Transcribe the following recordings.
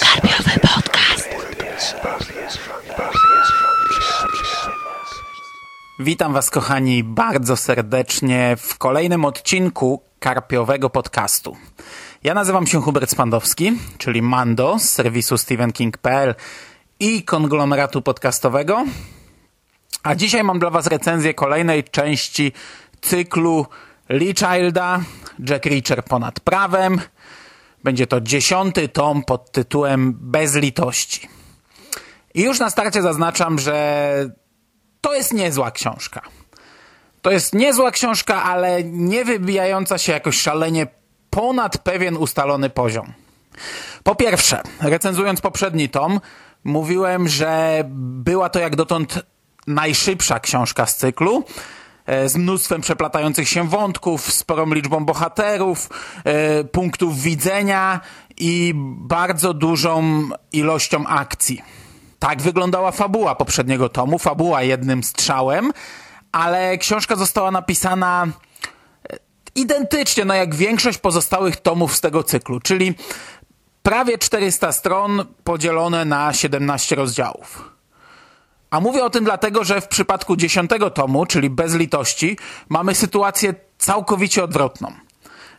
Karpiowy podcast. Witam Was, kochani, bardzo serdecznie w kolejnym odcinku Karpiowego Podcastu. Ja nazywam się Hubert Spandowski, czyli Mando z serwisu StephenKing.pl i konglomeratu podcastowego. A dzisiaj mam dla Was recenzję kolejnej części cyklu Lee Childa, Jack Reacher ponad prawem. Będzie to dziesiąty tom pod tytułem Bez litości. I już na starcie zaznaczam, że to jest niezła książka. To jest niezła książka, ale nie wybijająca się jakoś szalenie ponad pewien ustalony poziom. Po pierwsze, recenzując poprzedni tom, mówiłem, że była to jak dotąd najszybsza książka z cyklu, z mnóstwem przeplatających się wątków, sporą liczbą bohaterów, e, punktów widzenia i bardzo dużą ilością akcji. Tak wyglądała fabuła poprzedniego tomu, fabuła jednym strzałem, ale książka została napisana e, identycznie, no jak większość pozostałych tomów z tego cyklu, czyli prawie 400 stron podzielone na 17 rozdziałów. A mówię o tym dlatego, że w przypadku dziesiątego tomu, czyli Bez litości, mamy sytuację całkowicie odwrotną.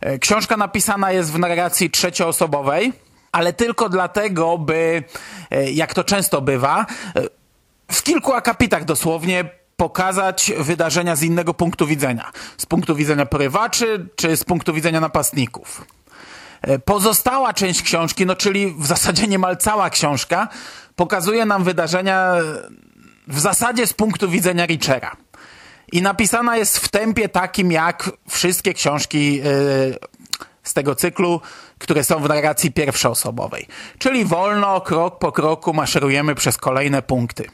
E, książka napisana jest w narracji trzecioosobowej, ale tylko dlatego, by, e, jak to często bywa, e, w kilku akapitach dosłownie pokazać wydarzenia z innego punktu widzenia. Z punktu widzenia porywaczy, czy z punktu widzenia napastników. Pozostała część książki, no czyli w zasadzie niemal cała książka, pokazuje nam wydarzenia w zasadzie z punktu widzenia Richera. I napisana jest w tempie takim jak wszystkie książki yy, z tego cyklu, które są w narracji pierwszoosobowej. Czyli wolno, krok po kroku maszerujemy przez kolejne punkty.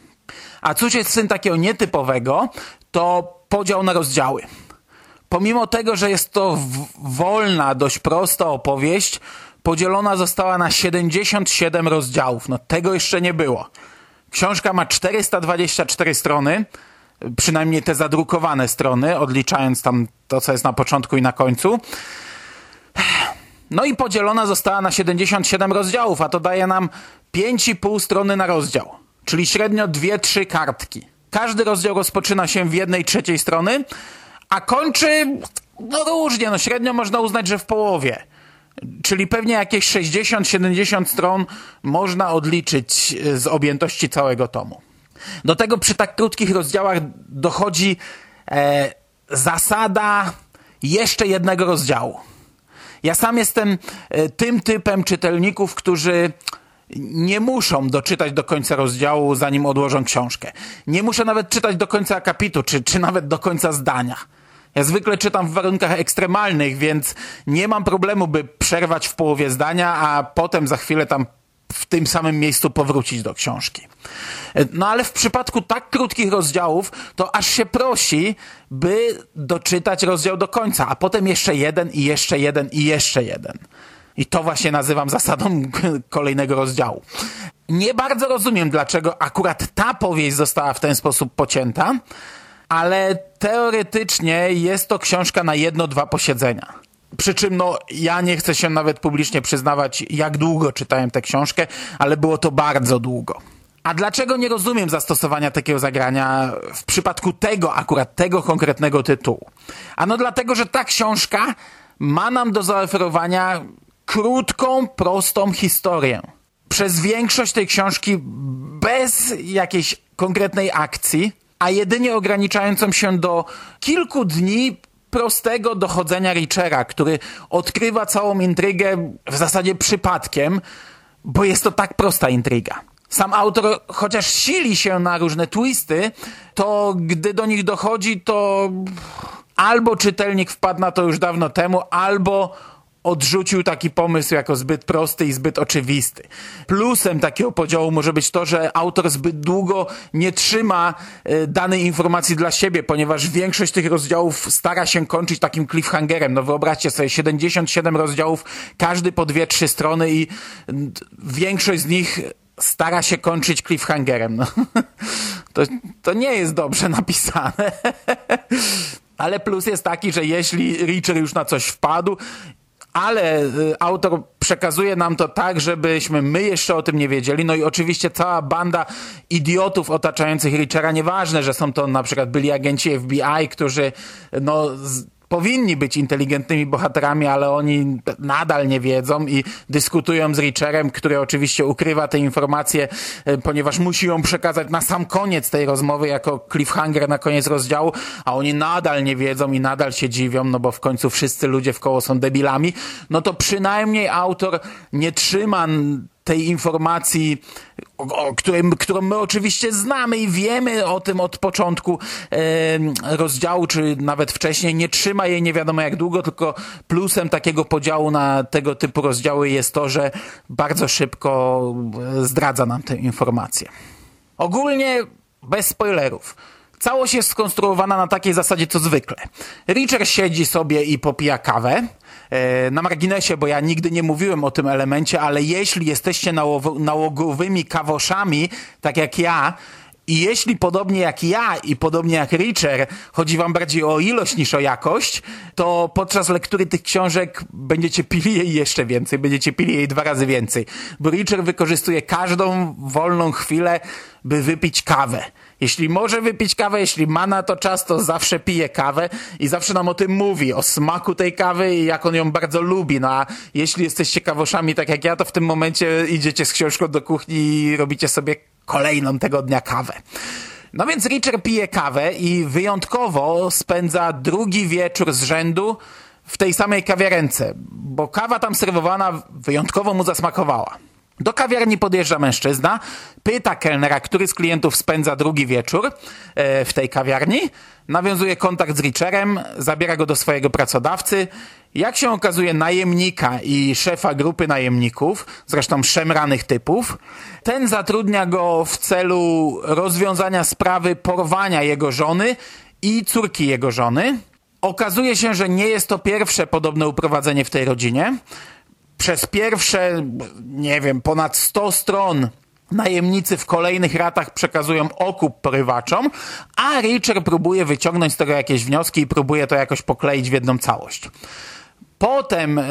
A cóż jest tym takiego nietypowego, to podział na rozdziały. Pomimo tego, że jest to wolna, dość prosta opowieść, podzielona została na 77 rozdziałów. No tego jeszcze nie było. Książka ma 424 strony, przynajmniej te zadrukowane strony, odliczając tam to, co jest na początku i na końcu. No i podzielona została na 77 rozdziałów, a to daje nam 5,5 strony na rozdział, czyli średnio 2-3 kartki. Każdy rozdział rozpoczyna się w jednej trzeciej strony, a kończy no różnie, no średnio można uznać, że w połowie. Czyli pewnie jakieś 60-70 stron można odliczyć e, z objętości całego tomu. Do tego przy tak krótkich rozdziałach dochodzi e, zasada jeszcze jednego rozdziału. Ja sam jestem e, tym typem czytelników, którzy nie muszą doczytać do końca rozdziału, zanim odłożą książkę. Nie muszę nawet czytać do końca akapitu, czy, czy nawet do końca zdania. Ja zwykle czytam w warunkach ekstremalnych, więc nie mam problemu, by przerwać w połowie zdania, a potem za chwilę tam w tym samym miejscu powrócić do książki. No ale w przypadku tak krótkich rozdziałów, to aż się prosi, by doczytać rozdział do końca, a potem jeszcze jeden i jeszcze jeden i jeszcze jeden. I to właśnie nazywam zasadą kolejnego rozdziału. Nie bardzo rozumiem, dlaczego akurat ta powieść została w ten sposób pocięta, ale teoretycznie jest to książka na jedno, dwa posiedzenia. Przy czym no, ja nie chcę się nawet publicznie przyznawać, jak długo czytałem tę książkę, ale było to bardzo długo. A dlaczego nie rozumiem zastosowania takiego zagrania w przypadku tego, akurat tego konkretnego tytułu? Ano dlatego, że ta książka ma nam do zaoferowania krótką, prostą historię. Przez większość tej książki bez jakiejś konkretnej akcji, a jedynie ograniczającą się do kilku dni prostego dochodzenia Richera, który odkrywa całą intrygę w zasadzie przypadkiem, bo jest to tak prosta intryga. Sam autor, chociaż sili się na różne twisty, to gdy do nich dochodzi, to albo czytelnik wpadł na to już dawno temu, albo odrzucił taki pomysł jako zbyt prosty i zbyt oczywisty. Plusem takiego podziału może być to, że autor zbyt długo nie trzyma e, danej informacji dla siebie, ponieważ większość tych rozdziałów stara się kończyć takim cliffhangerem. No wyobraźcie sobie, 77 rozdziałów, każdy po dwie, trzy strony i większość z nich stara się kończyć cliffhangerem. No. To, to nie jest dobrze napisane. Ale plus jest taki, że jeśli Richard już na coś wpadł ale y, autor przekazuje nam to tak, żebyśmy my jeszcze o tym nie wiedzieli. No i oczywiście cała banda idiotów otaczających Richera, nieważne, że są to na przykład byli agenci FBI, którzy no powinni być inteligentnymi bohaterami, ale oni nadal nie wiedzą i dyskutują z Richerem, który oczywiście ukrywa te informacje, e, ponieważ musi ją przekazać na sam koniec tej rozmowy jako cliffhanger na koniec rozdziału, a oni nadal nie wiedzą i nadal się dziwią, no bo w końcu wszyscy ludzie w koło są debilami, no to przynajmniej autor nie trzyma tej informacji, o, którym, którą my oczywiście znamy i wiemy o tym od początku e, rozdziału, czy nawet wcześniej, nie trzyma jej nie wiadomo jak długo, tylko plusem takiego podziału na tego typu rozdziały jest to, że bardzo szybko zdradza nam tę informację. Ogólnie bez spoilerów. Całość jest skonstruowana na takiej zasadzie co zwykle. Richard siedzi sobie i popija kawę. E, na marginesie, bo ja nigdy nie mówiłem o tym elemencie, ale jeśli jesteście nałogowymi kawoszami, tak jak ja, i jeśli podobnie jak ja i podobnie jak Richer chodzi wam bardziej o ilość niż o jakość, to podczas lektury tych książek będziecie pili jej jeszcze więcej, będziecie pili jej dwa razy więcej. Bo Richer wykorzystuje każdą wolną chwilę, by wypić kawę. Jeśli może wypić kawę, jeśli ma na to czas, to zawsze pije kawę i zawsze nam o tym mówi, o smaku tej kawy i jak on ją bardzo lubi. No a jeśli jesteście kawoszami tak jak ja, to w tym momencie idziecie z książką do kuchni i robicie sobie kolejną tego dnia kawę. No więc Richard pije kawę i wyjątkowo spędza drugi wieczór z rzędu w tej samej kawiarence, bo kawa tam serwowana wyjątkowo mu zasmakowała. Do kawiarni podjeżdża mężczyzna, pyta kelnera, który z klientów spędza drugi wieczór e, w tej kawiarni, nawiązuje kontakt z Richerem, zabiera go do swojego pracodawcy. Jak się okazuje, najemnika i szefa grupy najemników, zresztą szemranych typów, ten zatrudnia go w celu rozwiązania sprawy porwania jego żony i córki jego żony. Okazuje się, że nie jest to pierwsze podobne uprowadzenie w tej rodzinie przez pierwsze, nie wiem, ponad 100 stron najemnicy w kolejnych ratach przekazują okup porywaczom, a Richard próbuje wyciągnąć z tego jakieś wnioski i próbuje to jakoś pokleić w jedną całość. Potem e,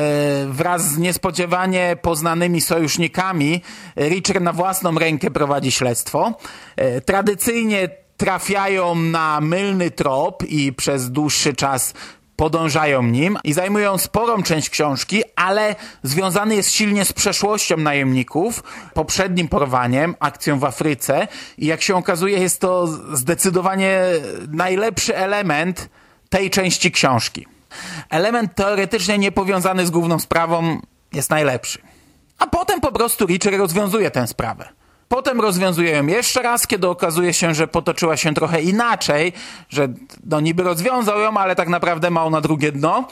wraz z niespodziewanie poznanymi sojusznikami Richard na własną rękę prowadzi śledztwo. E, tradycyjnie trafiają na mylny trop i przez dłuższy czas podążają nim i zajmują sporą część książki, ale związany jest silnie z przeszłością najemników, poprzednim porwaniem, akcją w Afryce i jak się okazuje jest to zdecydowanie najlepszy element tej części książki. Element teoretycznie niepowiązany z główną sprawą jest najlepszy. A potem po prostu Richard rozwiązuje tę sprawę. Potem rozwiązuje ją jeszcze raz, kiedy okazuje się, że potoczyła się trochę inaczej, że no niby rozwiązał ją, ale tak naprawdę ma na drugie dno.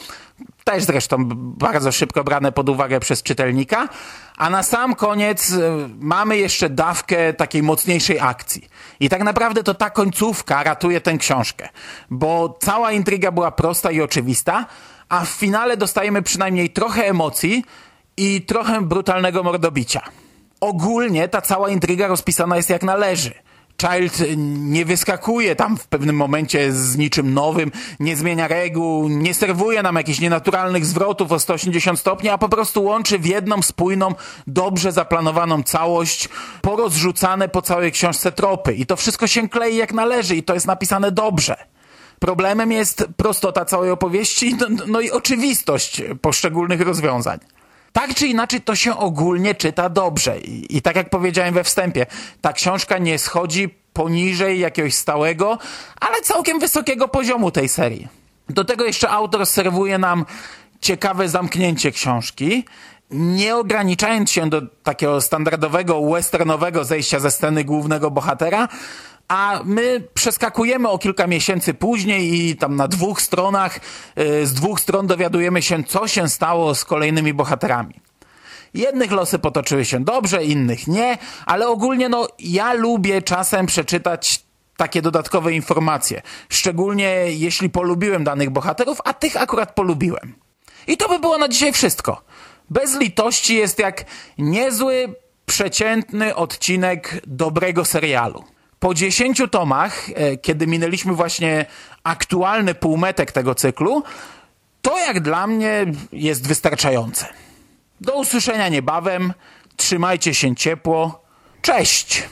Też zresztą bardzo szybko brane pod uwagę przez czytelnika. A na sam koniec y, mamy jeszcze dawkę takiej mocniejszej akcji. I tak naprawdę to ta końcówka ratuje tę książkę, bo cała intryga była prosta i oczywista, a w finale dostajemy przynajmniej trochę emocji i trochę brutalnego mordobicia ogólnie ta cała intryga rozpisana jest jak należy. Child nie wyskakuje tam w pewnym momencie z niczym nowym, nie zmienia reguł, nie serwuje nam jakichś nienaturalnych zwrotów o 180 stopni, a po prostu łączy w jedną spójną, dobrze zaplanowaną całość, porozrzucane po całej książce tropy. I to wszystko się klei jak należy i to jest napisane dobrze. Problemem jest prostota całej opowieści, no, no i oczywistość poszczególnych rozwiązań tak czy inaczej to się ogólnie czyta dobrze. I, I, tak jak powiedziałem we wstępie, ta książka nie schodzi poniżej jakiegoś stałego, ale całkiem wysokiego poziomu tej serii. Do tego jeszcze autor serwuje nam ciekawe zamknięcie książki, nie ograniczając się do takiego standardowego westernowego zejścia ze sceny głównego bohatera, a my przeskakujemy o kilka miesięcy później i tam na dwóch stronach, y, z dwóch stron dowiadujemy się, co się stało z kolejnymi bohaterami. Jednych losy potoczyły się dobrze, innych nie, ale ogólnie no ja lubię czasem przeczytać takie dodatkowe informacje. Szczególnie jeśli polubiłem danych bohaterów, a tych akurat polubiłem. I to by było na dzisiaj wszystko. Bez litości jest jak niezły, przeciętny odcinek dobrego serialu po 10 tomach, e, kiedy minęliśmy właśnie aktualny półmetek tego cyklu, To jak dla mnie jest wystarczające. Do usłyszenia niebawem. Trzymajcie się ciepło. Cześć!